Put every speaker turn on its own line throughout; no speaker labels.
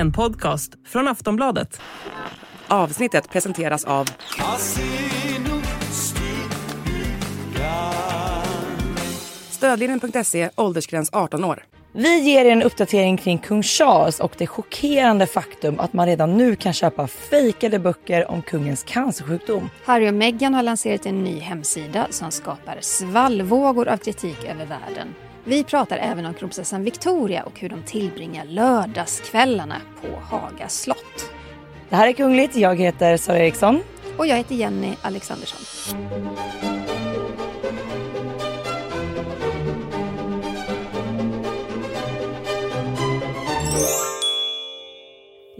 En podcast från Aftonbladet.
Avsnittet presenteras av Stödlinjen.se, åldersgräns 18 år.
Vi ger er en uppdatering kring kung Charles och det chockerande faktum att man redan nu kan köpa fejkade böcker om kungens cancersjukdom.
Harry och Meghan har lanserat en ny hemsida som skapar svallvågor av kritik över världen. Vi pratar även om kronprinsessan Victoria och hur de tillbringar lördagskvällarna på Haga slott.
Det här är Kungligt. Jag heter Sara Eriksson.
Och jag heter Jenny Alexandersson.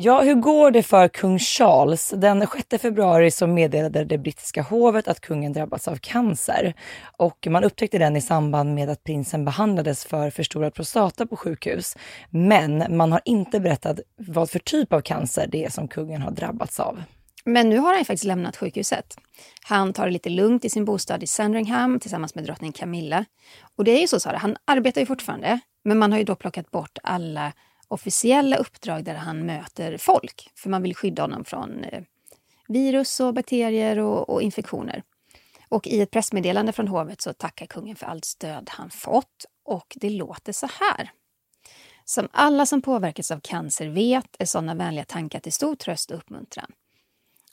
Ja, hur går det för kung Charles? Den 6 februari så meddelade det brittiska hovet att kungen drabbats av cancer. Och man upptäckte den i samband med att prinsen behandlades för förstorad prostata på sjukhus. Men man har inte berättat vad för typ av cancer det är som kungen har drabbats av.
Men nu har han faktiskt lämnat sjukhuset. Han tar det lite lugnt i sin bostad i Sandringham tillsammans med drottning Camilla. Och det är ju så, Sara, han arbetar ju fortfarande. Men man har ju då plockat bort alla officiella uppdrag där han möter folk. För man vill skydda honom från eh, virus och bakterier och, och, infektioner. Och i ett pressmeddelande från hovet så tackar kungen för allt stöd han fått. Och det låter så här. Som alla som påverkas av cancer vet är sådana vänliga tankar till stor tröst och uppmuntran.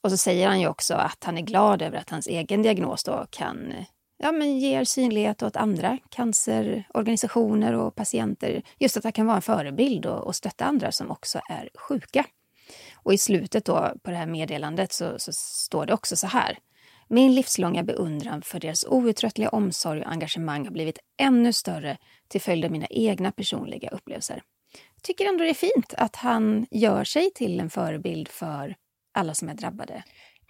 Och så säger han ju också att han är glad över att hans egen diagnos då kan eh, ja, men ger synlighet åt andra cancerorganisationer och patienter. Just att han kan vara en förebild och, och stötta andra som också är sjuka. Och i slutet då på det här meddelandet så, så står det också så här. Min livslånga beundran för deras outtröttliga omsorg och engagemang har blivit ännu större till följd av mina egna personliga upplevelser. Jag tycker ändå det är fint att han gör sig till en förebild för alla som är drabbade.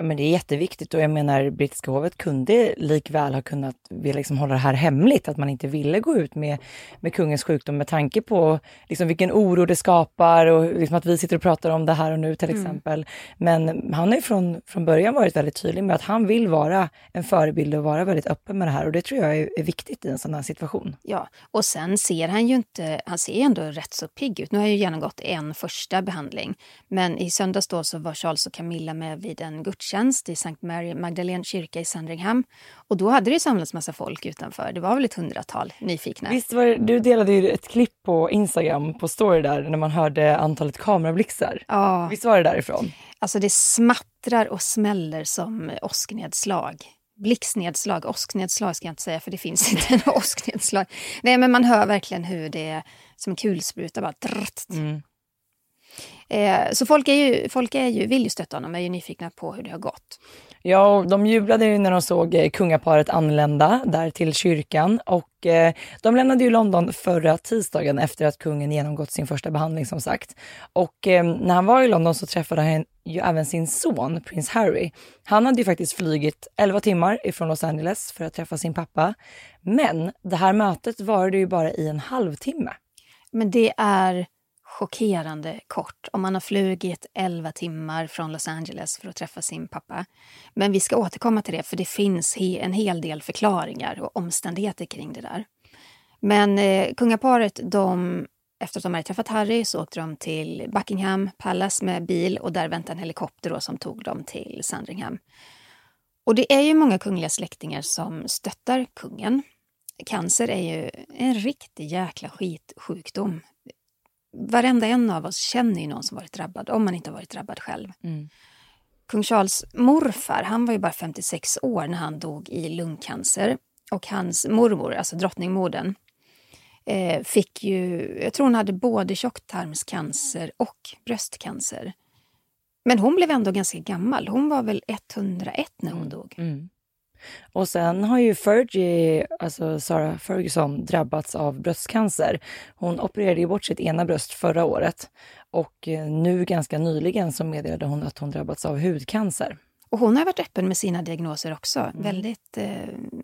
Men det är jätteviktigt och jag menar brittiska hovet kunde likväl ha kunnat liksom hålla det här hemligt, att man inte ville gå ut med, med kungens sjukdom med tanke på liksom vilken oro det skapar och liksom att vi sitter och pratar om det här och nu till mm. exempel. Men han har ju från, från början varit väldigt tydlig med att han vill vara en förebild och vara väldigt öppen med det här och det tror jag är, är viktigt i en sån här situation.
Ja, och sen ser han ju inte, han ser ändå rätt så pigg ut. Nu har han ju genomgått en första behandling, men i söndags då så var Charles och Camilla med vid en gudstjänst gudstjänst i Sankt Mary Magdalene kyrka i Sandringham. Och då hade det samlats massa folk utanför. Det var väl ett hundratal nyfikna.
Visst var det, du delade ju ett klipp på Instagram på story där när man hörde antalet kamerablixtar.
Ja.
Visst var det därifrån?
Alltså det smattrar och smäller som åsknedslag blixtnedslag, åsknedslag ska jag inte säga för det finns inte några åsknedslag. Nej men man hör verkligen hur det är som en kulspruta bara. Drrt. Mm. Eh, så folk, är ju, folk är ju, vill ju stötta honom, är ju nyfikna på hur det har gått.
Ja, de jublade ju när de såg eh, kungaparet anlända där till kyrkan och eh, de lämnade ju London förra tisdagen efter att kungen genomgått sin första behandling som sagt. Och eh, när han var i London så träffade han ju även sin son, prins Harry. Han hade ju faktiskt flygit 11 timmar ifrån Los Angeles för att träffa sin pappa. Men det här mötet varade ju bara i en halvtimme.
Men det är chockerande kort om man har flugit 11 timmar från Los Angeles för att träffa sin pappa. Men vi ska återkomma till det, för det finns en hel del förklaringar och omständigheter kring det där. Men eh, kungaparet, de, efter att de hade träffat Harry så åkte de till Buckingham Palace med bil och där väntade en helikopter då, som tog dem till Sandringham. Och det är ju många kungliga släktingar som stöttar kungen. Cancer är ju en riktig jäkla skitsjukdom varenda en av oss känner ju någon som varit drabbad, om man inte har varit drabbad själv. Mm. Kung Charles morfar, han var ju bara 56 år när han dog i lungcancer. Och hans mormor, alltså drottningmodern, eh, fick ju, jag tror hon hade både tjocktarmscancer och bröstcancer. Men hon blev ändå ganska gammal. Hon var väl 101 när hon mm. dog. Mm.
Och sen har ju Fergie, alltså Sarah Ferguson, drabbats av bröstcancer. Hon opererade ju bort sitt ena bröst förra året och eh, nu ganska nyligen så meddelade hon att hon drabbats av hudcancer.
Och hon har varit öppen med sina diagnoser också. Mm. Väldigt, eh,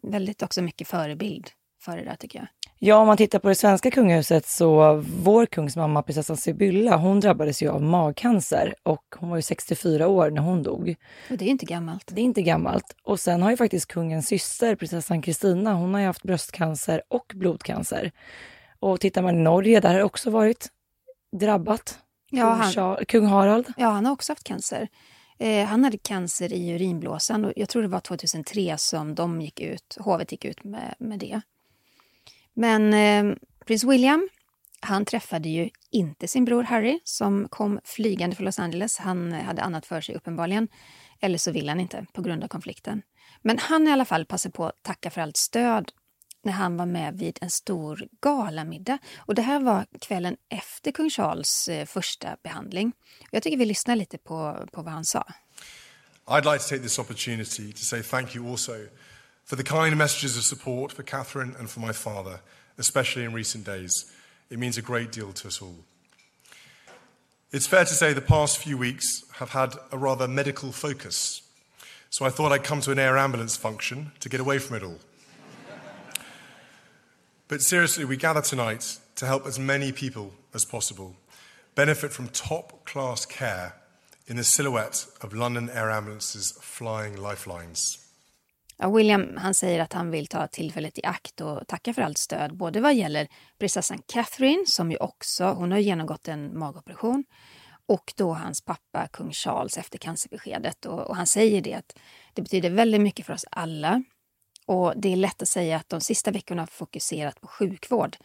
väldigt också mycket förebild för det där tycker jag.
Ja, om man tittar på det svenska kungahuset så vår kungs mamma, prinsessan Sibylla, hon drabbades ju av magcancer och hon var ju 64 år när hon dog.
Och det är inte gammalt.
Det är inte gammalt. Och sen har ju faktiskt kungens syster, prinsessan Kristina, hon har ju haft bröstcancer och blodcancer. Och tittar man i Norge, där har det också varit drabbat. Ja, han, Charles, kung Harald.
Ja, han har också haft cancer. Eh, han hade cancer i urinblåsan och jag tror det var 2003 som de gick ut, hovet gick ut med, med det. Men eh, prins William, han träffade ju inte sin bror Harry som kom flygande från Los Angeles. Han hade annat för sig uppenbarligen. Eller så vill han inte på grund av konflikten. Men han i alla fall passade på att tacka för allt stöd när han var med vid en stor galamiddag. Och det här var kvällen efter kung Charles eh, första behandling. Jag tycker vi lyssnar lite på, på vad han sa.
I'd like to take this opportunity to say thank you also for the kind messages of support for Catherine and for my father, especially in recent days. It means a great deal to us all. It's fair to say the past few weeks have had a rather medical focus. So I thought I'd come to an air ambulance function to get away from it all. But seriously, we gather tonight to help as many people as possible benefit from top class care in the silhouette of London Air Ambulance's flying lifelines.
Ja, William han säger att han vill ta tillfället i akt och tacka för allt stöd, både vad gäller prinsessan Catherine, som ju också hon har genomgått en magoperation, och då hans pappa kung Charles efter cancerbeskedet. Och, och han säger det att det betyder väldigt mycket för oss alla. Och det är lätt att säga att de sista veckorna har fokuserat på sjukvård.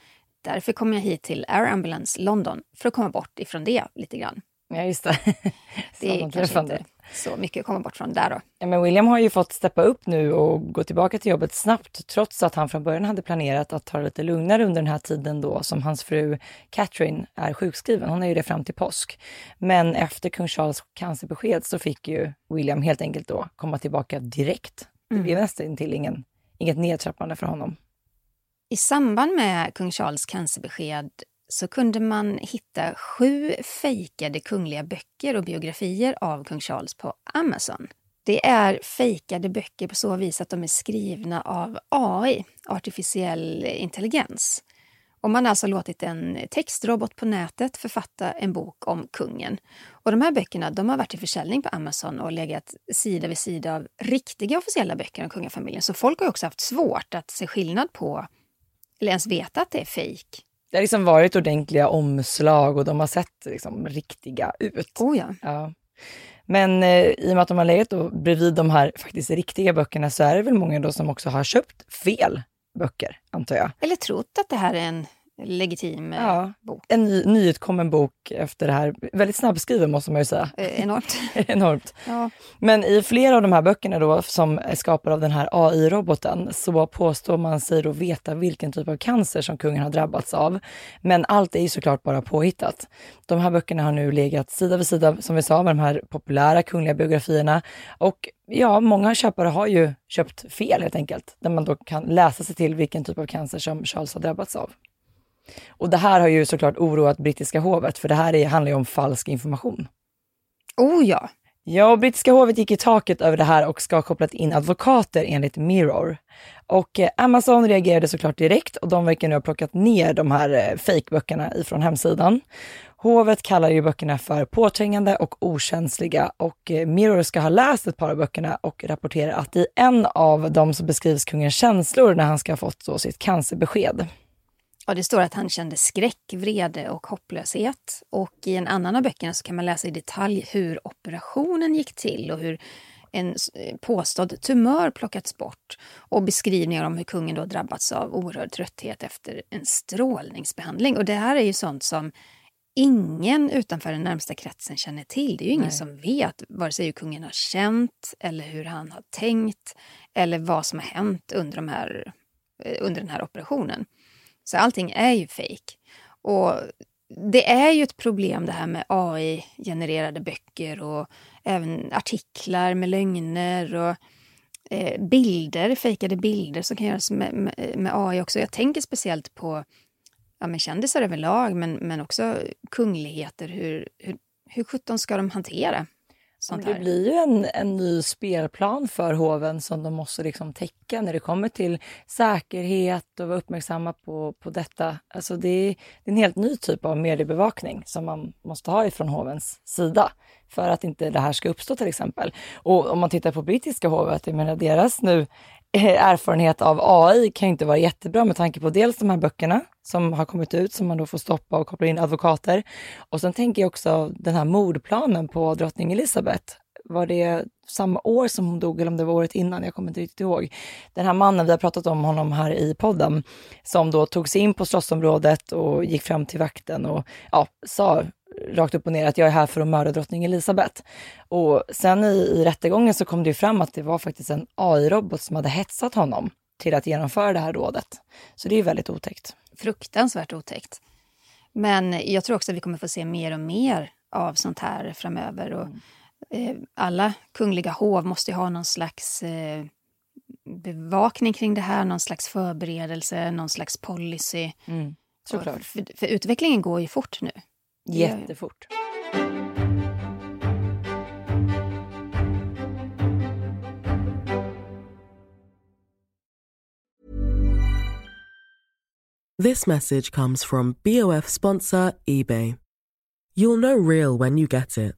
Därför kom jag hit till Air Ambulance London för att komma bort ifrån det lite grann.
Ja, just det.
det är kanske inte så mycket att komma bort från där då.
Ja, men William har ju fått steppa upp nu och gå tillbaka till jobbet snabbt, trots att han från början hade planerat att ta det lite lugnare under den här tiden då som hans fru Catherine är sjukskriven. Hon är ju det fram till påsk. Men efter kung Charles cancerbesked så fick ju William helt enkelt då komma tillbaka direkt. Det blev mm. nästan till ingen, inget nedtrappande för honom.
I samband med kung Charles cancerbesked så kunde man hitta sju fejkade kungliga böcker och biografier av kung Charles på Amazon. Det är fejkade böcker på så vis att de är skrivna av AI, artificiell intelligens. Och man har alltså låtit en textrobot på nätet författa en bok om kungen. Och de här böckerna de har varit i försäljning på Amazon och legat sida vid sida av riktiga officiella böcker om kungafamiljen. Så folk har också haft svårt att se skillnad på, eller ens veta att det är fejk
det har liksom varit ordentliga omslag och de har sett liksom riktiga ut.
Oh ja.
ja. Men eh, i och med att de har legat då bredvid de här faktiskt riktiga böckerna så är det väl många då som också har köpt fel böcker, antar jag.
Eller trott att det här är en legitim eh, ja, bok.
En ny, nyutkommen bok efter det här. Väldigt snabbskriven måste man ju säga.
Eh, enormt.
enormt. Ja. Men i flera av de här böckerna då som är skapade av den här AI-roboten så påstår man sig då veta vilken typ av cancer som kungen har drabbats av. Men allt är ju såklart bara påhittat. De här böckerna har nu legat sida vid sida, som vi sa, med de här populära kungliga biografierna. Och ja, många köpare har ju köpt fel helt enkelt, där man då kan läsa sig till vilken typ av cancer som Charles har drabbats av. Och det här har ju såklart oroat brittiska hovet, för det här är, handlar ju om falsk information.
Oh ja!
Ja, brittiska hovet gick i taket över det här och ska ha kopplat in advokater enligt Mirror. Och eh, Amazon reagerade såklart direkt och de verkar nu ha plockat ner de här eh, fejkböckerna ifrån hemsidan. Hovet kallar ju böckerna för påträngande och okänsliga och eh, Mirror ska ha läst ett par av böckerna och rapporterar att i en av dem så beskrivs kungens känslor när han ska ha fått så sitt cancerbesked.
Ja, det står att han kände skräck, vrede och hopplöshet. Och i en annan av böckerna så kan man läsa i detalj hur operationen gick till och hur en påstådd tumör plockats bort och beskrivningar om hur kungen då drabbats av oerhörd trötthet efter en strålningsbehandling. Och det här är ju sånt som ingen utanför den närmsta kretsen känner till. Det är ju ingen Nej. som vet vare sig hur kungen har känt eller hur han har tänkt eller vad som har hänt under, de här, eh, under den här operationen. Så allting är ju fejk. Och det är ju ett problem det här med AI-genererade böcker och även artiklar med lögner och eh, bilder, fejkade bilder som kan göras med, med, med, AI också. Jag tänker speciellt på ja, men kändisar överlag, men, men också kungligheter. Hur, hur, hur sjutton ska de hantera sånt
här. Det blir ju en, en ny spelplan för hoven som de måste liksom täcka när det kommer till säkerhet och vara uppmärksamma på, på detta. Alltså det är, det är en helt ny typ av mediebevakning som man måste ha ifrån hovens sida för att inte det här ska uppstå till exempel. Och om man tittar på brittiska hovet, jag menar deras nu Eh, erfarenhet av AI kan ju inte vara jättebra med tanke på dels de här böckerna som har kommit ut som man då får stoppa och koppla in advokater. Och sen tänker jag också den här mordplanen på drottning Elizabeth. Var det samma år som hon dog eller om det var året innan? Jag kommer inte riktigt ihåg. Den här mannen, vi har pratat om honom här i podden, som då tog sig in på slottsområdet och gick fram till vakten och ja, sa rakt upp och ner att jag är här för att mörda drottning Elizabeth. Och sen i, i rättegången så kom det ju fram att det var faktiskt en AI-robot som hade hetsat honom till att genomföra det här rådet. Så det är väldigt otäckt.
Fruktansvärt otäckt. Men jag tror också att vi kommer få se mer och mer av sånt här framöver. Och, eh, alla kungliga hov måste ha någon slags eh, bevakning kring det här, någon slags förberedelse, någon slags policy.
Mm, såklart.
För, för utvecklingen går ju fort nu.
Jättefort.
This message comes from BOF sponsor eBay. You'll know real when you get it.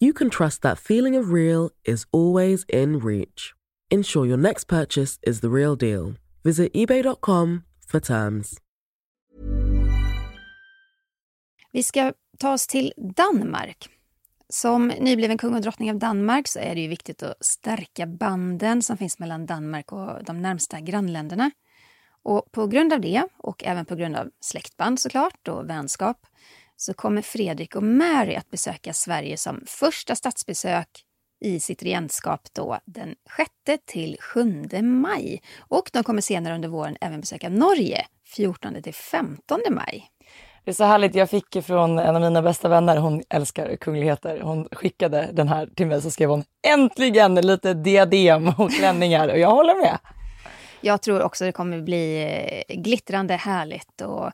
you can trust that feeling of real is always in reach. Ensure your next purchase is the real deal. Visit eBay.com for terms.
Vi ska ta oss till Danmark. Som nybliven kung och drottning av Danmark så är det ju viktigt att stärka banden som finns mellan Danmark och de närmsta grannländerna. Och på grund av det, och även på grund av släktband såklart och vänskap, så kommer Fredrik och Mary att besöka Sverige som första statsbesök i sitt regentskap då den 6 till 7 maj. Och de kommer senare under våren även besöka Norge 14 till 15 maj.
Det är så härligt, jag fick från en av mina bästa vänner, hon älskar kungligheter, hon skickade den här till mig så skrev hon äntligen lite diadem och klänningar och jag håller med.
Jag tror också det kommer bli eh, glittrande härligt och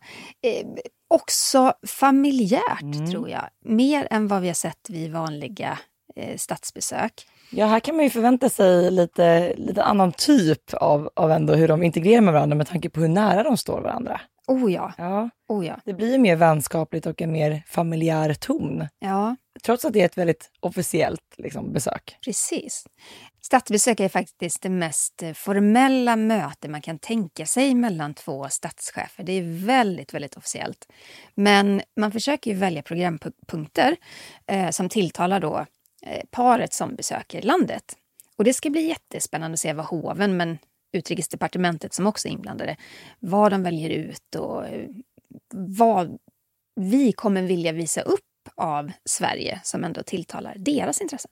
eh, också familjärt
Mm.
tror jag. Mer än vad vi har sett vid vanliga eh, statsbesök.
Ja, här kan man ju förvänta sig lite, lite annan typ av, av ändå hur de integrerar med varandra med tanke på hur nära de står varandra.
Oh ja,
Ja,
oh ja.
det blir ju mer vänskapligt och en mer familjär ton.
ja.
Trots att det är ett väldigt officiellt liksom, besök.
Precis. Statsbesök är faktiskt det mest formella möte man kan tänka sig mellan två statschefer. Det är väldigt, väldigt officiellt. Men man försöker ju välja programpunkter eh, som tilltalar då eh, paret som besöker landet. Och det ska bli jättespännande att se vad hoven, men utrikesdepartementet som också är inblandade, vad de väljer ut och eh, vad vi kommer vilja visa upp av Sverige som ändå tilltalar deras intressen.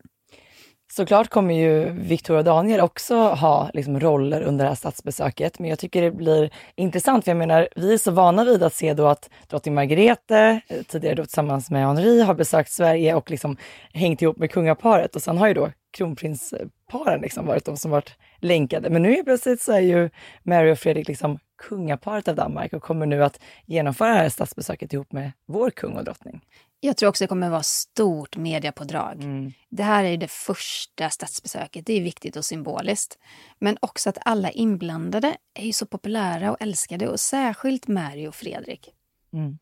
Såklart kommer ju Victoria och Daniel också ha liksom, roller under det här statsbesöket, men jag tycker det blir intressant, för jag menar, vi är så vana vid att se då att drottning Margrethe, eh, tidigare då tillsammans med Henri, har besökt Sverige och liksom hängt ihop med kungaparet och sen har ju då kronprinsparen liksom varit de som varit länkade. Men nu är plötsligt så är ju Mary och Fredrik liksom kungaparet av Danmark och kommer nu att genomföra det här statsbesöket ihop med vår kung och drottning.
Jag tror också det kommer vara stort mediapådrag. Det här är det första statsbesöket. Det är viktigt och symboliskt. Men också att alla inblandade är ju så populära och älskade och särskilt Mary och Fredrik.
Mm.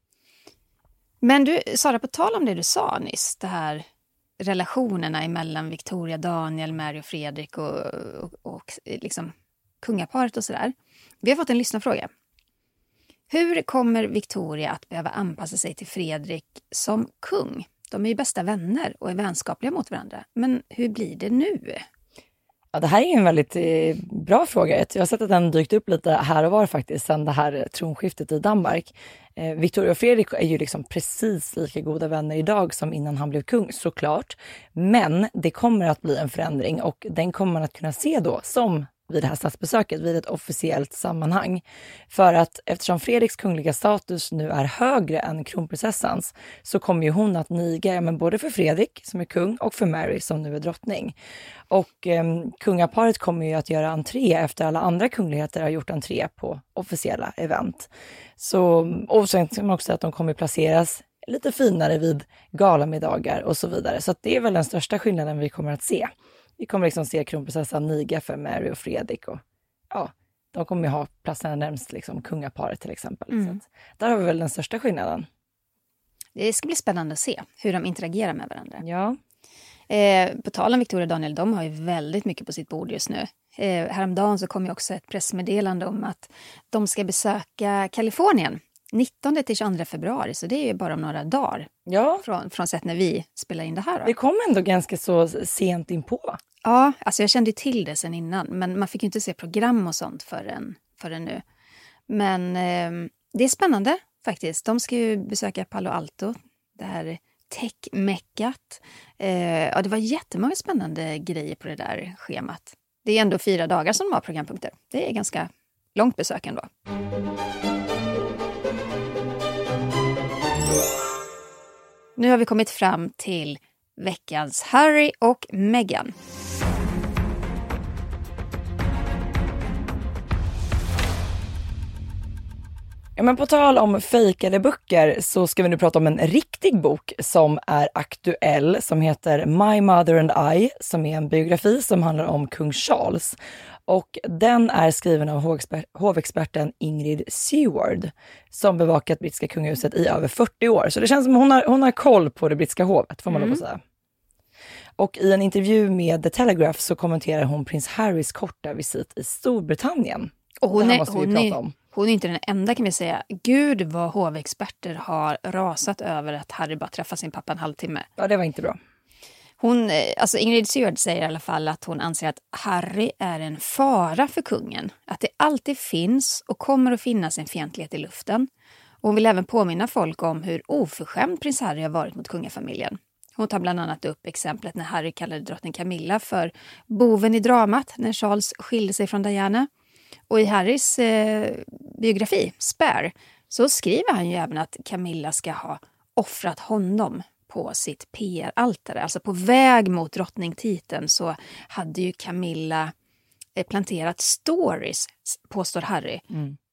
Men du, Sara, på tal om det du sa nyss, det här relationerna emellan Victoria, Daniel, Mary och Fredrik och, och, och liksom kungaparet och sådär. Vi har fått en lyssnarfråga. Hur kommer Victoria att behöva anpassa sig till Fredrik som kung? De är ju bästa vänner och är vänskapliga mot varandra. Men hur blir det nu?
Ja, det här är ju en väldigt eh, bra fråga. Jag har sett att den dykt upp lite här och var faktiskt sen det här tronskiftet i Danmark. Eh, Victoria och Fredrik är ju liksom precis lika goda vänner idag som innan han blev kung, såklart. Men det kommer att bli en förändring och den kommer man att kunna se då som vid det här statsbesöket, vid ett officiellt sammanhang. För att eftersom Fredriks kungliga status nu är högre än kronprinsessans så kommer ju hon att niga men både för Fredrik som är kung och för Mary som nu är drottning. Och eh, kungaparet kommer ju att göra entré efter alla andra kungligheter har gjort entré på officiella event. Så, och sen kan man också säga att de kommer placeras lite finare vid galamiddagar och så vidare. Så det är väl den största skillnaden vi kommer att se. Vi kommer liksom se kronprinsessan niga för Mary och Fredrik och ja, de kommer ju ha platserna närmst liksom kungaparet till exempel.
Mm.
Så där har vi väl den största skillnaden.
Det ska bli spännande att se hur de interagerar med varandra.
Ja.
Eh, på tal om Victoria och Daniel, de har ju väldigt mycket på sitt bord just nu. Eh, häromdagen så kom ju också ett pressmeddelande om att de ska besöka Kalifornien 19 till 22 februari, så det är ju bara om några dagar
Ja,
från, från sett när vi spelar in det här. Då.
det kom ändå ganska så sent inpå.
Ja, alltså jag kände till det sen innan, men man fick ju inte se program och sånt förrän, förrän nu. Men eh, det är spännande faktiskt. De ska ju besöka Palo Alto, det här tech-meckat. Eh, ja, det var jättemånga spännande grejer på det där schemat. Det är ändå fyra dagar som de har programpunkter. Det är ganska långt besök ändå. Nu har vi kommit fram till veckans Harry och Meghan.
Ja, men på tal om fejkade böcker så ska vi nu prata om en riktig bok som är aktuell som heter My Mother and I som är en biografi som handlar om kung Charles. Och den är skriven av hovexper- hovexperten Ingrid Seward som bevakat brittiska kungahuset i över 40 år. Så det känns som hon har, hon har koll på det brittiska hovet, får man lov att säga. Och i en intervju med The Telegraph så kommenterar hon prins Harrys korta visit i Storbritannien.
Och hon, är, hon, är,
om.
hon är inte den enda kan vi säga. Gud vad hovexperter har rasat över att Harry bara träffar sin pappa en halvtimme.
Ja, det var inte bra.
Hon, eh, alltså Ingrid Seward säger i alla fall att hon anser att Harry är en fara för kungen. Att det alltid finns och kommer att finnas en fientlighet i luften. Och hon vill även påminna folk om hur oförskämd prins Harry har varit mot kungafamiljen. Hon tar bland annat upp exemplet när Harry kallade drottning Camilla för boven i dramat när Charles skilde sig från Diana. Och i Harrys eh, biografi, Spare, så skriver han ju även att Camilla ska ha offrat honom på sitt PR-altare. Alltså på väg mot drottningtiteln så hade ju Camilla eh, planterat stories, påstår Harry,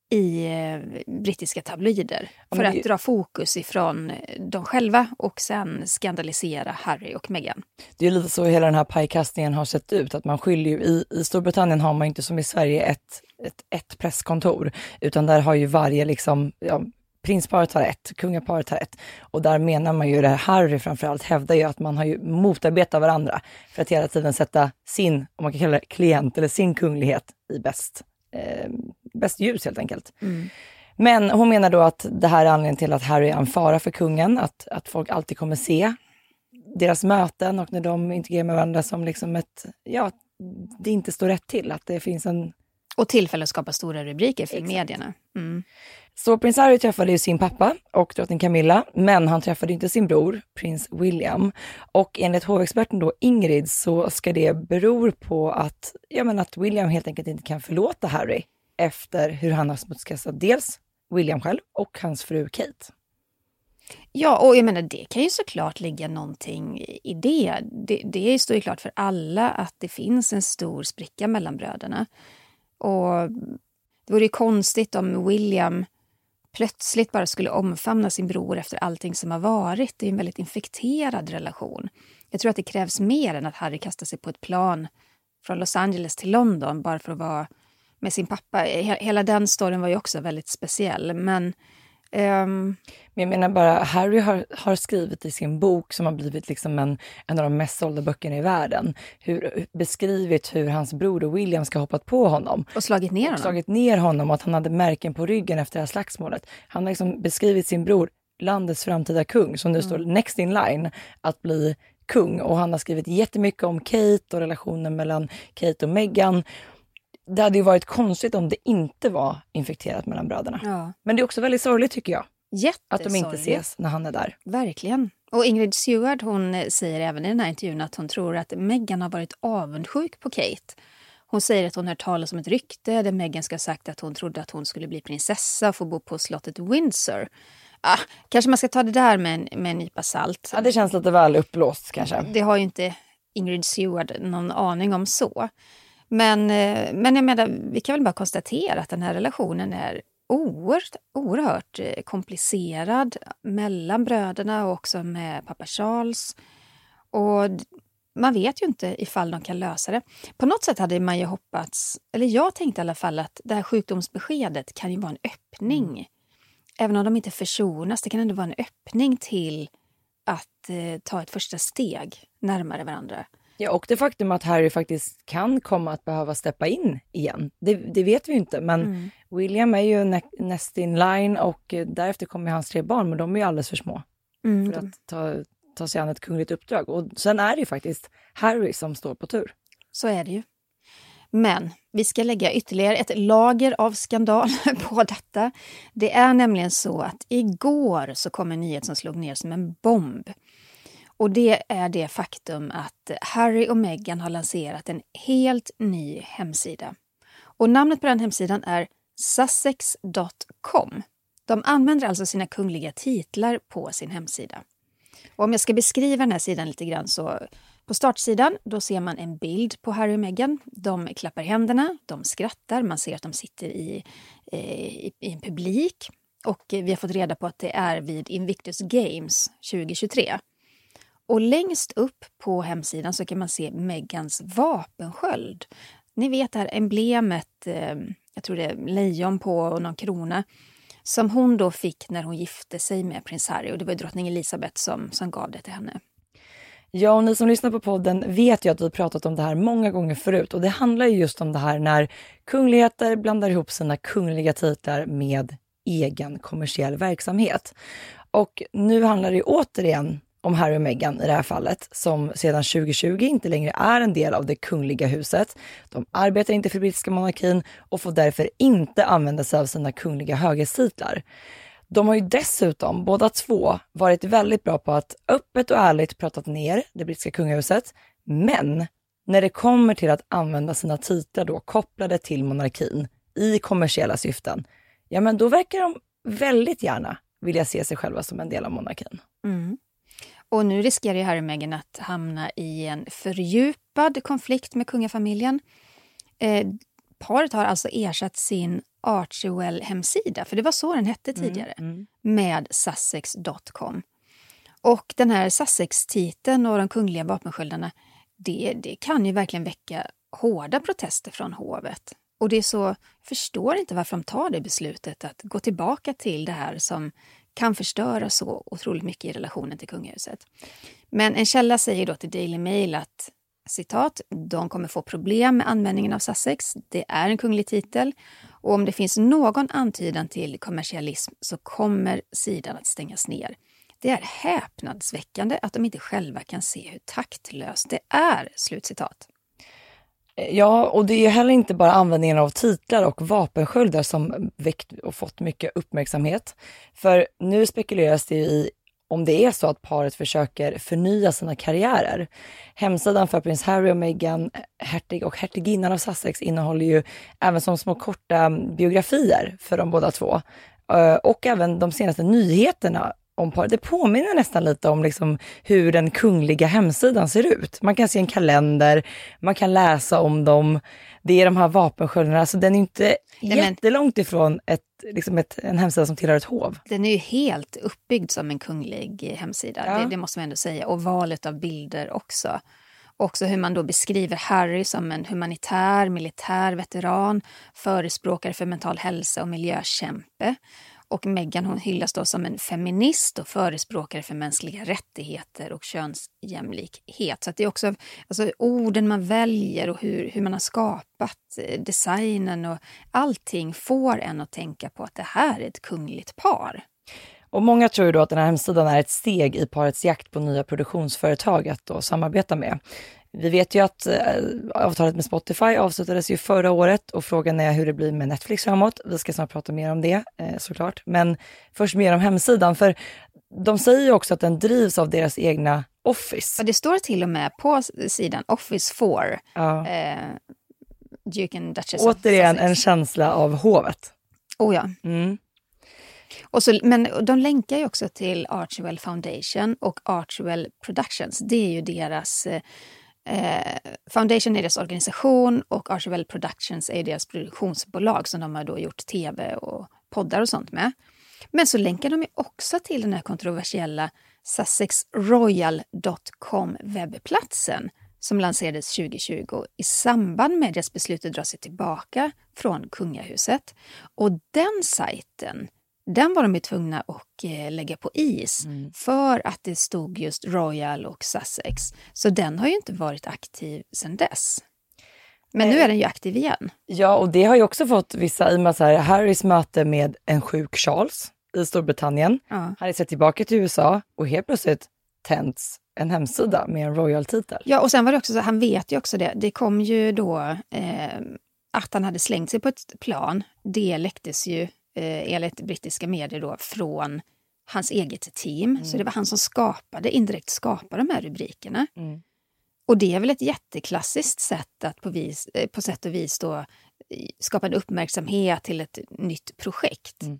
i eh, brittiska tabloider.
men
För
det-
att dra fokus ifrån eh, dem själva och sen skandalisera Harry och Meghan.
Det är lite så hela den här pajkastningen har sett ut, att man skyller ju, i, i Storbritannien har man inte som i Sverige ett, ett, ett presskontor, utan där har ju varje liksom, ja, prinsparet har ett, kungaparet har ett. Och där menar man ju, det här Harry framförallt hävdar ju att man har ju motarbetat varandra för att hela tiden sätta sin, om man kan kalla det klient eller sin kunglighet i bäst, eh, bäst ljus helt enkelt. Men hon menar då att det här är anledningen till att Harry är en fara för kungen, att, att folk alltid kommer se deras möten och när de interagerar med varandra som liksom ett, ja, det inte står rätt till, att det finns en...
Och tillfälle att skapa stora rubriker för
Exakt.
medierna. Mm.
Så prins Harry träffade ju sin pappa och drottning Camilla, men han träffade inte sin bror, prins William. Och enligt hovexperten då Ingrid så ska det bero på att, ja men att William helt enkelt inte kan förlåta Harry efter hur han har smutskastat dels William själv och hans fru Kate.
Ja, och jag menar det kan ju såklart ligga någonting i det. det. Det står ju klart för alla att det finns en stor spricka mellan bröderna. Och det vore ju konstigt om William plötsligt bara skulle omfamna sin bror efter allting som har varit. Det är en väldigt infekterad relation. Jag tror att det krävs mer än att Harry kastar sig på ett plan från Los Angeles till London bara för att vara med sin pappa. Hela den storyn var ju också väldigt speciell. Men ehm,
Men jag menar bara, Harry har, har skrivit i sin bok som har blivit liksom en, en av de mest sålda böckerna i världen, hur, beskrivit hur hans bror William ska ha hoppat på honom.
och slagit ner
och
honom.
slagit ner honom och att han hade märken på ryggen efter det här slagsmålet. Han har liksom beskrivit sin bror, landets framtida kung, som nu står next in line att bli kung. Och han har skrivit jättemycket om Kate och relationen mellan Kate och Meghan. Det hade ju varit konstigt om det inte var infekterat mellan bröderna.
Ja.
Men det är också väldigt sorgligt tycker jag, att de inte ses när han är där.
Verkligen. Och Ingrid Seward hon eh, säger även i den här intervjun att hon tror att Meghan har varit avundsjuk på Kate. Hon säger att hon hört talas om ett rykte där Meghan ska ha sagt att hon trodde att hon skulle bli prinsessa och få bo på slottet Windsor. Ah, kanske man ska ta det där med en, med en nypa salt.
Ja, det känns lite väl uppblåst kanske.
Det har ju inte Ingrid Seward någon aning om så. Men, eh, men jag menar, vi kan väl bara konstatera att den här relationen är oerhört, oerhört eh, komplicerad mellan bröderna och också med pappa Charles. Och man vet ju inte ifall de kan lösa det. På något sätt hade man ju hoppats, eller jag tänkte i alla fall att det här sjukdomsbeskedet kan ju vara en öppning. Mm. Även om de inte försonas, det kan ändå vara en öppning till att eh, ta ett första steg närmare varandra.
Ja, och det faktum att Harry faktiskt kan komma att behöva steppa in igen, det, det vet vi inte. Men mm. William är ju nä näst in line och eh, därefter kommer hans tre barn, men de är ju alldeles för små mm. för att ta, ta sig an ett kungligt uppdrag. Och sen är det ju faktiskt Harry som står på tur.
Så är det ju. Men vi ska lägga ytterligare ett lager av skandal på detta. Det är nämligen så att igår så kom en nyhet som slog ner som en bomb. Och det är det faktum att Harry och Meghan har lanserat en helt ny hemsida. Och namnet på den hemsidan är sussex.com. De använder alltså sina kungliga titlar på sin hemsida. Och om jag ska beskriva den här sidan lite grann så på startsidan då ser man en bild på Harry och Meghan. De klappar händerna, de skrattar, man ser att de sitter i, eh, i, i en publik. Och vi har fått reda på att det är vid Invictus Games 2023. Och längst upp på hemsidan så kan man se Megans vapensköld. Ni vet det här emblemet, eh, jag tror det är lejon på och någon krona, som hon då fick när hon gifte sig med prins Harry. Och det var drottning Elizabeth som, som gav det till henne.
Ja, och ni som lyssnar på podden vet ju att vi pratat om det här många gånger förut och det handlar ju just om det här när kungligheter blandar ihop sina kungliga titlar med egen kommersiell verksamhet. Och nu handlar det återigen om Harry och Meghan i det här fallet, som sedan 2020 inte längre är en del av det kungliga huset. De arbetar inte för brittiska monarkin och får därför inte använda sig av sina kungliga höghetstitlar. De har ju dessutom båda två varit väldigt bra på att öppet och ärligt pratat ner det brittiska kungahuset. Men när det kommer till att använda sina titlar då kopplade till monarkin i kommersiella syften, ja men då verkar de väldigt gärna vilja se sig själva som en del av monarkin.
Mm. Och nu riskerar ju Harry och Meghan att hamna i en fördjupad konflikt med kungafamiljen. Eh, paret har alltså ersatt sin Archewell-hemsida, för det var så den hette mm, tidigare, mm, mm. med sussex.com. Och den här Sussex-titeln och de kungliga vapensköldarna, det, det kan ju verkligen väcka hårda protester från hovet. Och det är så, jag förstår inte varför de tar det beslutet att gå tillbaka till det här som kan förstöra så otroligt mycket i relationen till kungahuset. Men en källa säger då till Daily Mail att citat, de kommer få problem med användningen av Sussex. Det är en kunglig titel och om det finns någon antydan till kommersialism så kommer sidan att stängas ner. Det är häpnadsväckande att de inte själva kan se hur taktlöst det är. Slutcitat.
Ja, och det är heller inte bara användningen av titlar och vapensköldar som väckt och fått mycket uppmärksamhet. För nu spekuleras det i om det är så att paret försöker förnya sina karriärer. Hemsidan för prins Harry och Meghan, hertig och hertiginnan av Sussex innehåller ju även som små korta biografier för de båda två. Och även de senaste nyheterna om paret. Det påminner nästan lite om liksom hur den kungliga hemsidan ser ut. Man kan se en kalender, man kan läsa om dem. Det är de här vapensköldarna, alltså den är inte Nej, jättelångt ifrån ett, liksom ett, en hemsida som tillhör ett hov.
Den är ju helt uppbyggd som en kunglig hemsida, ja. det, det, måste man ändå säga. Och valet av bilder också. Också hur man då beskriver Harry som en humanitär, militär veteran, förespråkare för mental hälsa och miljökämpe. Och Meghan hon hyllas då som en feminist och förespråkare för mänskliga rättigheter och könsjämlikhet. Så det är också alltså, orden man väljer och hur, hur man har skapat eh, designen och allting får en att tänka på att det här är ett kungligt par.
Och många tror ju då att den här hemsidan är ett steg i parets jakt på nya produktionsföretag att då samarbeta med. Vi vet ju att eh, avtalet med Spotify avslutades ju förra året och frågan är hur det blir med Netflix framåt. Vi ska snart prata mer om det eh, såklart. Men först mer om hemsidan, för de säger ju också att den drivs av deras egna Office.
Och det står till och med på sidan Office 4. Ja. Eh, Duke and Duchess
Återigen en känsla av hovet.
Oh ja.
Mm.
Och så, men de länkar ju också till Archewell Foundation och Archewell Productions. Det är ju deras... Eh, Foundation är deras organisation och Archival Productions är deras produktionsbolag som de har då gjort tv och poddar och sånt med. Men så länkar de ju också till den här kontroversiella sussexroyal.com webbplatsen som lanserades 2020 i samband med deras beslut att dra sig tillbaka från kungahuset. Och den sajten, den var de tvungna att eh, lägga på is för att det stod just Royal och Sussex. Så den har ju inte varit aktiv sedan dess. Men nu är den ju aktiv igen.
Ja, och det har ju också fått vissa, i och med så här, Harrys möte med en sjuk Charles i Storbritannien.
Ja.
Är sett tillbaka till USA och helt plötsligt tänds en hemsida med en royal-titel.
Ja, och sen var det också så, han vet ju också det, det kom ju då eh, att han hade slängt sig på ett plan. Det läcktes ju eh, enligt brittiska medier då från hans eget team. Så det var han som skapade, indirekt skapade de här rubrikerna.
Mm.
Och det är väl ett jätteklassiskt sätt att på, vis, eh, på sätt och vis då skapa en uppmärksamhet till ett nytt projekt.
Mm.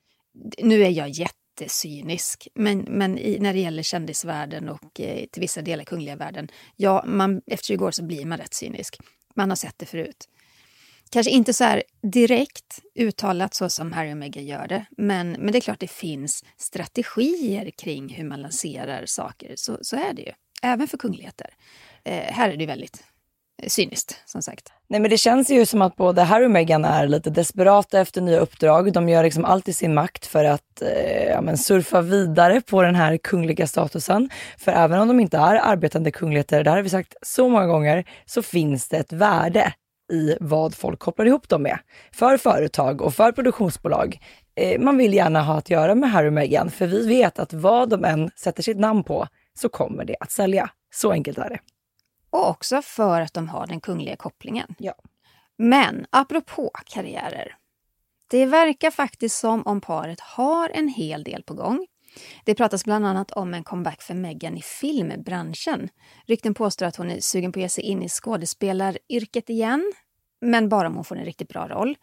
Nu är jag jättecynisk, men, men i, när det gäller kändisvärlden och eh, till vissa delar kungliga världen, ja, man, efter 20 år så blir man rätt cynisk. Man har sett det förut. Kanske inte så här direkt uttalat så som Harry och Meghan gör det, men, men det är klart det finns strategier kring hur man lanserar saker. Så, så är det ju, även för kungligheter. Eh, här är det väldigt eh, cyniskt, som sagt.
Nej men det känns ju som att både Harry och Meghan är lite desperata efter nya uppdrag. De gör liksom allt i sin makt för att eh, ja, men surfa vidare på den här kungliga statusen. För även om de inte är arbetande kungligheter, det här har vi sagt så många gånger, så finns det ett värde i vad folk kopplar ihop dem med. För företag och för produktionsbolag. Eh, man vill gärna ha att göra med Harry och Meghan, för vi vet att vad de än sätter sitt namn på så kommer det att sälja. Så enkelt är det.
Och också för att de har den kungliga kopplingen.
Ja.
Men apropå karriärer. Det verkar faktiskt som om paret har en hel del på gång. Det pratas bland annat om en comeback för Meghan i filmbranschen. Rykten påstår att hon är sugen på att ge sig in i skådespelaryrket igen, men bara om hon får en riktigt bra roll.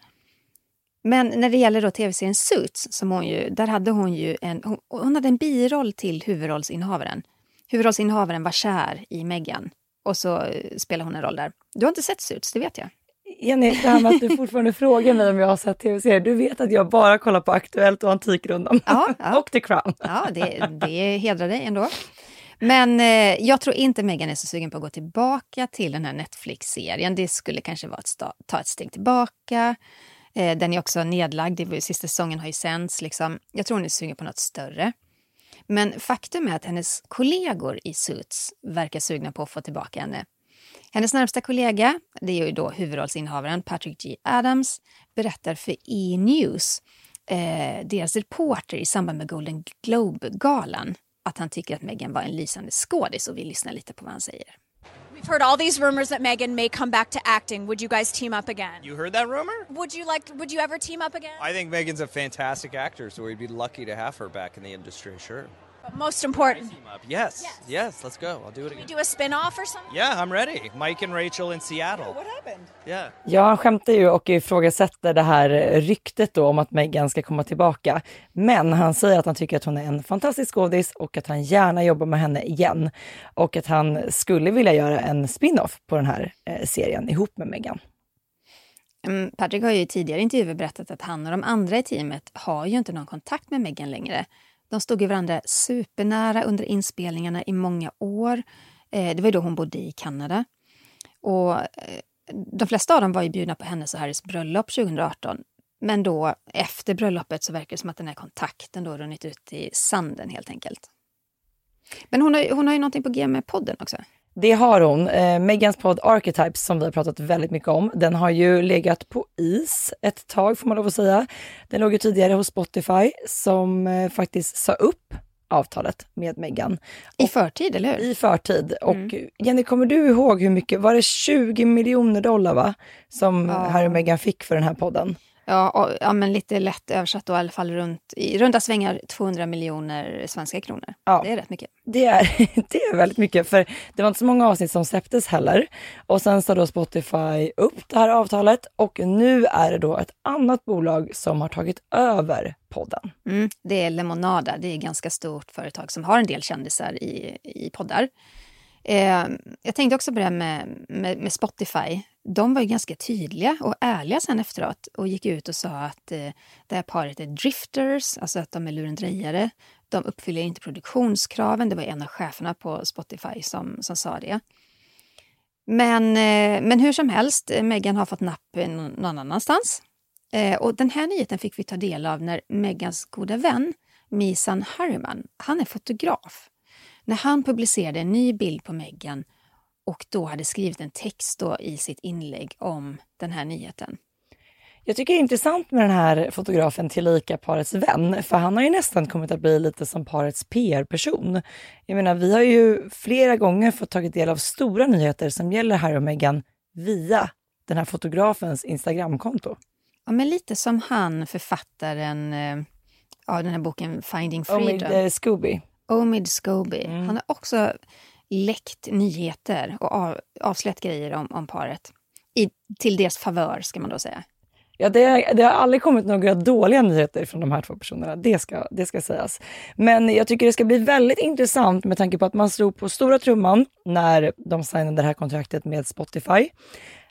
Men när det gäller då tv-serien Suits, som hon ju, där hade hon ju en, hon, hon hade en biroll till huvudrollsinnehavaren. Huvudrollsinnehavaren var kär i Meghan och så eh, spelar hon en roll där. Du har inte sett Suits, det vet jag.
Jenny, det här med att du fortfarande frågar mig om jag har sett tv-serier. Du vet att jag bara kollar på Aktuellt och Antikrundan.
Ja, ja.
och The Crown.
Ja, det, det hedrar dig ändå. Men eh, jag tror inte Meghan är så sugen på att gå tillbaka till den här Netflix-serien. Det skulle kanske vara att ta ett steg tillbaka. Eh, den är också nedlagd, sista säsongen har ju sänds. Liksom. Jag tror hon är sugen på något större. Men faktum är att hennes kollegor i Suits verkar sugna på att få tillbaka henne. Hennes närmsta kollega, det är ju då huvudrollsinnehavaren Patrick G. Adams, berättar för E! News, eh, deras reporter i samband med Golden Globe-galan, att han tycker att Meghan var en lysande skådis och vill lyssna lite på vad han säger.
We've heard all these rumors that Megan may come back to acting. Would you guys team up again?
You heard that rumor?
Would you like? Would you ever team up again?
I think Megan's a fantastic actor, so we'd be lucky to have her back in the industry, sure.
Most important,
Team up. Yes, yes, let's go. I'll do it
we
again.
do a spin-off or something.
Yeah, I'm ready. Mike and Rachel in Seattle.
What happened?
Yeah.
Ja, han skämtar ju och ifrågasätter det här ryktet då om att Meghan ska komma tillbaka. Men han säger att han tycker att hon är en fantastisk skådis och att han gärna jobbar med henne igen. Och att han skulle vilja göra en spin-off på den här eh, serien ihop med Meghan.
Mm, Patrick har ju i tidigare intervjuer berättat att han och de andra i teamet har ju inte någon kontakt med Meghan längre. De stod ju varandra supernära under inspelningarna i många år. Eh, det var ju då hon bodde i Kanada. Och eh, de flesta av dem var ju bjudna på hennes och Harrys bröllop 2018. Men då efter bröllopet så verkar det som att den här kontakten då runnit ut i sanden helt enkelt. Men hon har, ju- hon har ju någonting på G med podden också.
Det har hon. Eh, Megans podd Archetypes som vi har pratat väldigt mycket om, den har ju legat på is ett tag får man lov att säga. Den låg ju tidigare hos Spotify som eh, faktiskt sa upp avtalet med Megan
I förtid, eller hur?
i förtid. Och Jenny, kommer du ihåg hur mycket, var det 20 miljoner dollar va? Som
Ja.
Harry och Meghan fick för den här podden?
Ja, och, ja, men lite lätt översatt då i alla fall runt, i runda svängar 200 miljoner svenska kronor.
Ja.
Det är rätt mycket.
Det är, det är väldigt mycket, för det var inte så många avsnitt som släpptes heller. Och sen sa då Spotify upp det här avtalet och nu är det då ett annat bolag som har tagit över podden.
Mm, det är Lemonada, det är ett ganska stort företag som har en del kändisar i, i poddar. Eh, jag tänkte också på det här med, med, med, Spotify. De var ju ganska tydliga och ärliga sen efteråt och gick ut och sa att eh, det här paret är drifters, alltså att de är lurendrejare. De uppfyller inte produktionskraven. Det var en av cheferna på Spotify som, som sa det. Men, eh, men hur som helst, eh, Meghan har fått napp någon annanstans. Eh, och den här nyheten fick vi ta del av när Megans goda vän Misan Harriman, han är fotograf när han publicerade en ny bild på Meghan och då hade skrivit en text då i sitt inlägg om den här nyheten.
Jag tycker det är intressant med den här fotografen tillika parets vän, för han har ju nästan kommit att bli lite som parets PR-person. Jag menar, vi har ju flera gånger fått tagit del av stora nyheter som gäller Harry och Meghan via den här fotografens Instagramkonto.
Ja, men lite som han, författaren eh, av den här boken Finding Freedom.
Omid eh, Scooby.
Omid Scobie. Mm. Han har också läckt nyheter och av, avslöjat grejer om, om paret. I, till deras favör, ska man då säga.
Ja, det, det, har aldrig kommit några dåliga nyheter från de här två personerna, det ska, det ska sägas. Men jag tycker det ska bli väldigt intressant med tanke på att man slog på stora trumman när de signade det här kontraktet med Spotify.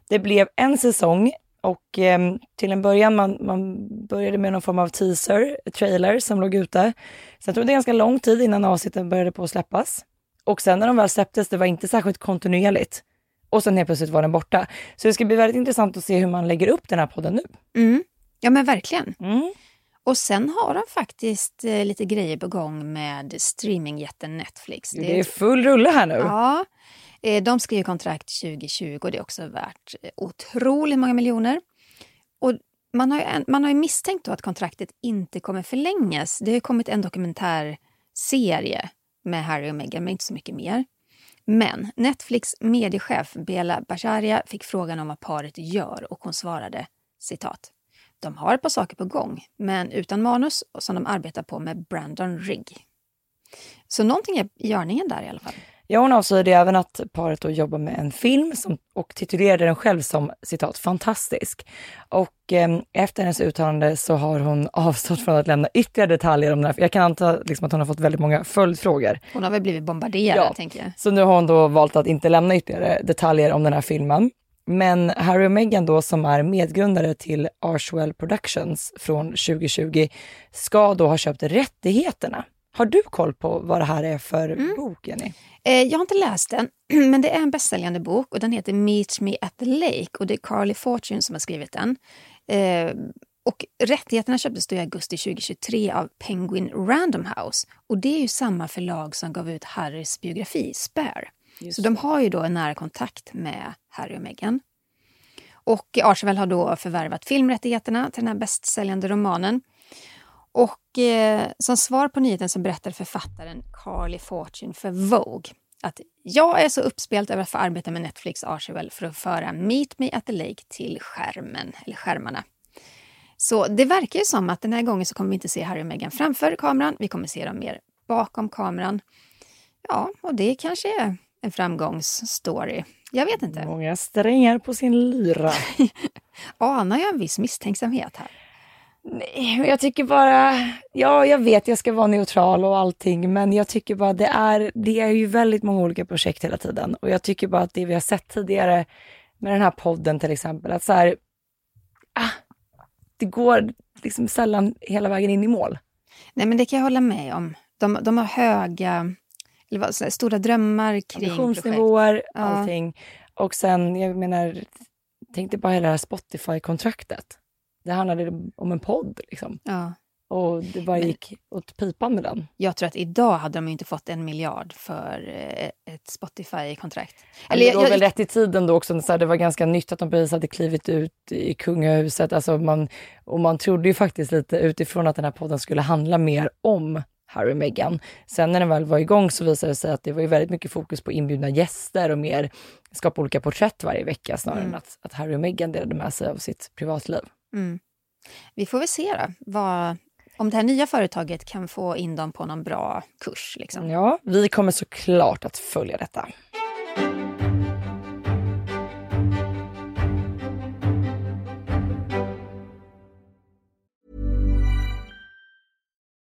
Det blev en säsong och eh, till en början man, man började med någon form av teaser, trailer som låg ute. Sen tog det ganska lång tid innan avsnitten började på att släppas. Och sen när de väl släpptes, det var inte särskilt kontinuerligt. Och sen helt plötsligt var den borta. Så det ska bli väldigt intressant att se hur man lägger upp den här podden nu.
Mm. Ja men verkligen.
Mm.
Och sen har de faktiskt eh, lite grejer på gång med streamingjätten Netflix.
Det, det är full rulle här nu.
Ja, Eh, de skriver kontrakt 2020 och det är också värt eh, otroligt många miljoner. Och man har, ju, man har ju misstänkt att kontraktet inte kommer förlängas. Det har kommit en dokumentärserie med Harry och Meghan, men inte så mycket mer. Men Netflix mediechef Bela Basharia, fick frågan om vad paret gör och hon svarade citat. De har ett par saker på gång, men utan manus och som de arbetar på med Brandon Rigg. Så någonting är i görningen där i alla fall.
Ja, hon avslöjade även att paret då jobbar med en film som, och titulerade den själv som citat fantastisk. Och eh, efter hennes uttalande så har hon avstått från att lämna ytterligare detaljer om den här. Jag kan anta liksom, att hon har fått väldigt många följdfrågor.
Hon har väl blivit bombarderad, ja. tänker jag.
Så nu har hon då valt att inte lämna ytterligare detaljer om den här filmen. Men Harry och Meghan då som är medgrundare till Arshwell Productions från 2020 ska då ha köpt rättigheterna har du koll på vad det här är för mm. bok, Jenny?
Eh, jag har inte läst den, men det är en bästsäljande bok och den heter Meet Me at the Lake och det är Carly Fortune som har skrivit den. Eh, och rättigheterna köptes då i augusti 2023 av Penguin Random House och det är ju samma förlag som gav ut Harrys biografi Spare. Just. Så de har ju då en nära kontakt med Harry och Meghan. Och Archewell har då förvärvat filmrättigheterna till den här bästsäljande romanen. Och eh, som svar på nyheten så berättar författaren Carly Fortune för Vogue att jag är så uppspelt över att få arbeta med Netflix Archewell för att föra Meet Me at the Lake till skärmen, eller skärmarna. Så det verkar ju som att den här gången så kommer vi inte se Harry och Meghan framför kameran, vi kommer se dem mer bakom kameran. Ja, och det kanske är en framgångsstory. Jag vet inte.
Många strängar på sin lyra.
Anar jag en viss misstänksamhet här?
Nej, jag tycker bara, ja jag vet jag ska vara neutral och allting men jag tycker bara det är, det är ju väldigt många olika projekt hela tiden och jag tycker bara att det vi har sett tidigare med den här podden till exempel, att så här, ah, det går liksom sällan hela vägen in i mål.
Nej men det kan jag hålla med om. De, de har höga, eller vad, här, stora drömmar kring
Ambitionsnivåer, projekt. allting. Ja. Och sen, jag menar, tänk dig bara hela det här Spotify-kontraktet. Det handlade om en podd. Liksom.
Ja.
Och det bara gick åt pipan med den.
Jag tror att idag hade de inte fått en miljard för eh, ett Spotify-kontrakt.
Eller det var väl rätt i tiden då också. Så det var ganska nytt att de precis hade klivit ut i kungahuset. Alltså man, och man trodde ju faktiskt lite utifrån att den här podden skulle handla mer om Harry och Meghan. Sen när den väl var igång så visade det sig att det var ju väldigt mycket fokus på inbjudna gäster och mer skapa olika porträtt varje vecka snarare mm. än att, att Harry och Meghan delade med sig av sitt privatliv.
Mm. Vi får väl se då, vad, om det här nya företaget kan få in dem på någon bra kurs. Liksom.
Ja, vi kommer såklart att följa detta.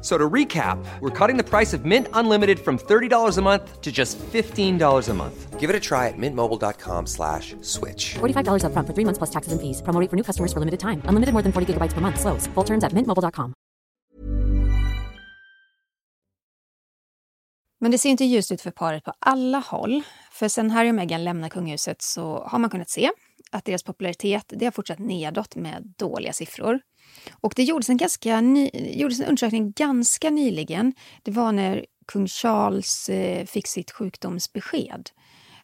So to recap, we're cutting the price of Mint Unlimited from $30 a month to just $15 a month. Give it a try at mintmobile.com slash switch.
$45 upfront for three months plus taxes and fees. Promo rate for new customers for limited time. Unlimited more than 40 gigabytes per month. Slows. Full terms at mintmobile.com.
Men det ser inte ljust ut för paret på alla håll. För sen Harry och Meghan lämnar kungahuset så har man kunnat se att deras popularitet det har fortsatt nedåt med dåliga siffror. Och det gjordes en, ganska ny, gjordes en undersökning ganska nyligen. Det var när kung Charles eh, fick sitt sjukdomsbesked.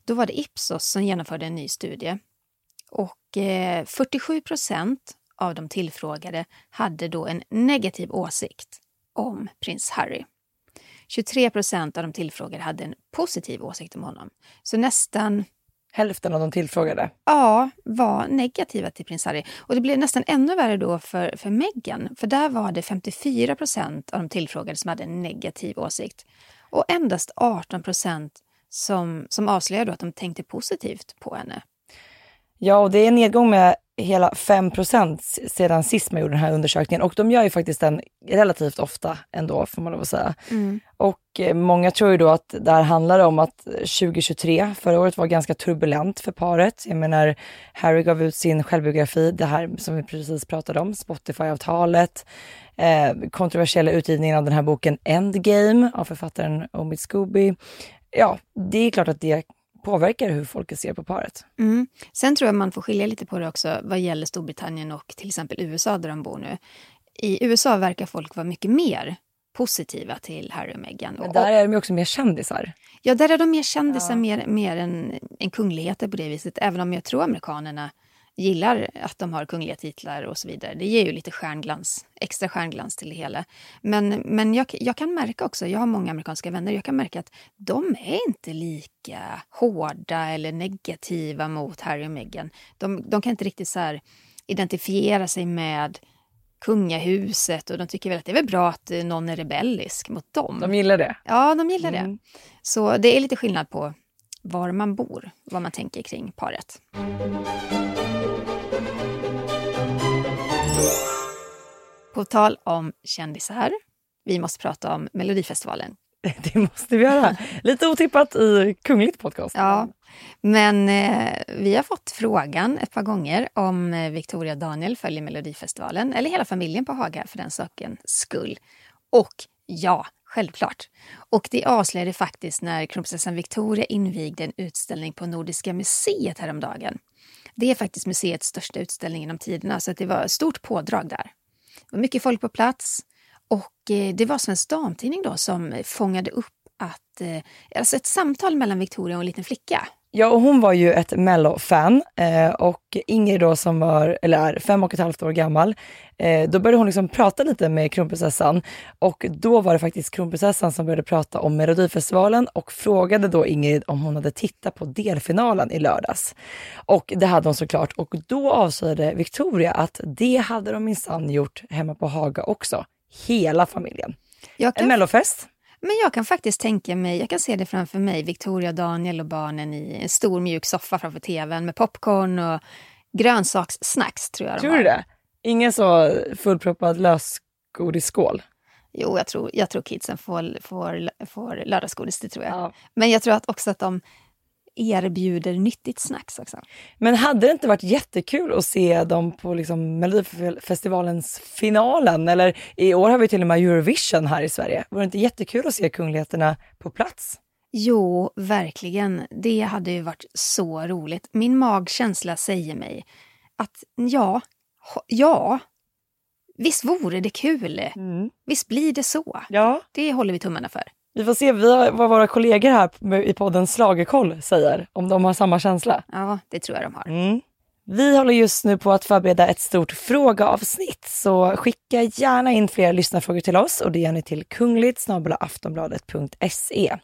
Då var det Ipsos som genomförde en ny studie. Och eh, 47 procent av de tillfrågade hade då en negativ åsikt om prins Harry. 23 procent av de tillfrågade hade en positiv åsikt om honom. Så nästan
Hälften av de tillfrågade.
ja, var negativa till prins Harry. Och det blev nästan ännu värre då för, för Meghan. För där var det 54 procent av de tillfrågade som hade en negativ åsikt. Och endast 18 procent som, som avslöjade då att de tänkte positivt på henne.
Ja, och det är en nedgång med hela 5% sedan sist man gjorde den här undersökningen. Och de gör ju faktiskt den relativt ofta ändå, får man lov att säga. Och eh, många tror ju då att det här handlar om att 2023, förra året var ganska turbulent för paret. Jag menar, Harry gav ut sin självbiografi, det här som vi precis pratade om, Spotify-avtalet, eh, kontroversiella utgivningen av den här boken Endgame av författaren Omid Scooby. Ja, det är klart att det påverkar hur folk ser på paret.
Mm. Sen tror jag man får skilja lite på det också vad gäller Storbritannien och till exempel USA där de bor nu. I USA verkar folk vara mycket mer positiva till Harry och Meghan.
Men där är de ju också mer kändisar.
Ja, där är de mer kändisar, mer, mer än, än kungligheter på det viset. Även om jag tror amerikanerna gillar att de har kungliga titlar och så vidare. Det ger ju lite stjärnglans, extra stjärnglans till det hela. Men, men jag, jag kan märka också, jag har många amerikanska vänner, jag kan märka att de är inte lika hårda eller negativa mot Harry och Meghan. De, de kan inte riktigt så här identifiera sig med kungahuset och de tycker väl att det är väl bra att eh, någon är rebellisk mot dem.
De gillar det.
Ja, de gillar
Mm.
det. Så det är lite skillnad på var man bor, vad man tänker kring paret. På tal om kändisar, vi måste prata om Melodifestivalen.
Det måste vi göra. Lite otippat i kungligt podcast.
Ja, men eh, vi har fått frågan ett par gånger om eh, Victoria och Daniel följer Melodifestivalen, eller hela familjen på Haga för den sakens skull. Och ja, självklart. Och det avslöjade faktiskt när kronprinsessan Victoria invigde en utställning på Nordiska museet häromdagen. Det är faktiskt museets största utställning genom tiderna, så att det var ett stort pådrag där. Det var mycket folk på plats och eh, det var Svensk Damtidning då som fångade upp att, eh, alltså ett samtal mellan Victoria och en liten flicka.
Ja, och hon var ju ett Mello-fan eh, och Ingrid då som var, eller är fem och ett halvt år gammal, eh, då började hon liksom prata lite med kronprinsessan och då var det faktiskt kronprinsessan som började prata om Melodifestivalen och frågade då Ingrid om hon hade tittat på delfinalen i lördags. Och det hade hon såklart och då avslöjade Victoria att det hade de minsann gjort hemma på Haga också. Hela familjen.
Jag
En
kan,
mellofest.
Men jag kan faktiskt tänka mig, jag kan se det framför mig, Victoria, Daniel och barnen i en stor mjuk soffa framför tvn med popcorn och grönsakssnacks tror jag
Tror du det? Ingen så fullproppad lösgodisskål?
Jo, jag tror, jag tror kidsen får, får, får lördagsgodis, det tror jag.
Ja.
Men jag tror att också att de erbjuder nyttigt snacks också.
Men hade det inte varit jättekul att se dem på liksom Melodifestivalens finalen? Eller i år har vi till och med Eurovision här i Sverige. Vore det inte jättekul att se kungligheterna på plats?
Jo, verkligen. Det hade ju varit så roligt. Min magkänsla säger mig att ja, ja, visst vore det kul. Visst blir det så.
Ja.
Det håller vi tummarna för.
Vi får se vi har, vad våra kollegor här i podden Slagerkoll säger, om de har samma känsla.
Ja, det tror jag de har.
Mm. Vi håller just nu på att förbereda ett stort frågeavsnitt, så skicka gärna in fler lyssnarfrågor till oss och det gör ni till kungligt aftonbladet.se.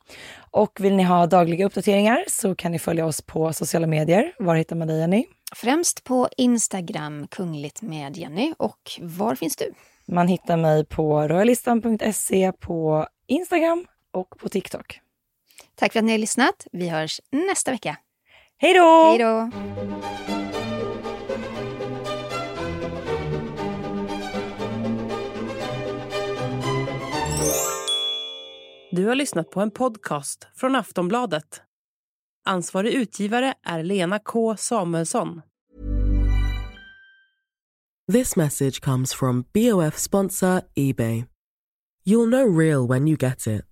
Och vill ni ha dagliga uppdateringar så kan ni följa oss på sociala medier. Var hittar man dig Jenny?
Främst på Instagram, kungligt med Jenny. Och var finns du?
Man hittar mig på royalistan.se på Instagram och på TikTok.
Tack för att ni har lyssnat. Vi hörs nästa vecka.
Hej då!
Hej då!
Du har lyssnat på en podcast från Aftonbladet. Ansvarig utgivare är Lena K Samuelsson.
This message comes from BOF sponsor eBay. You'll know real when you get it.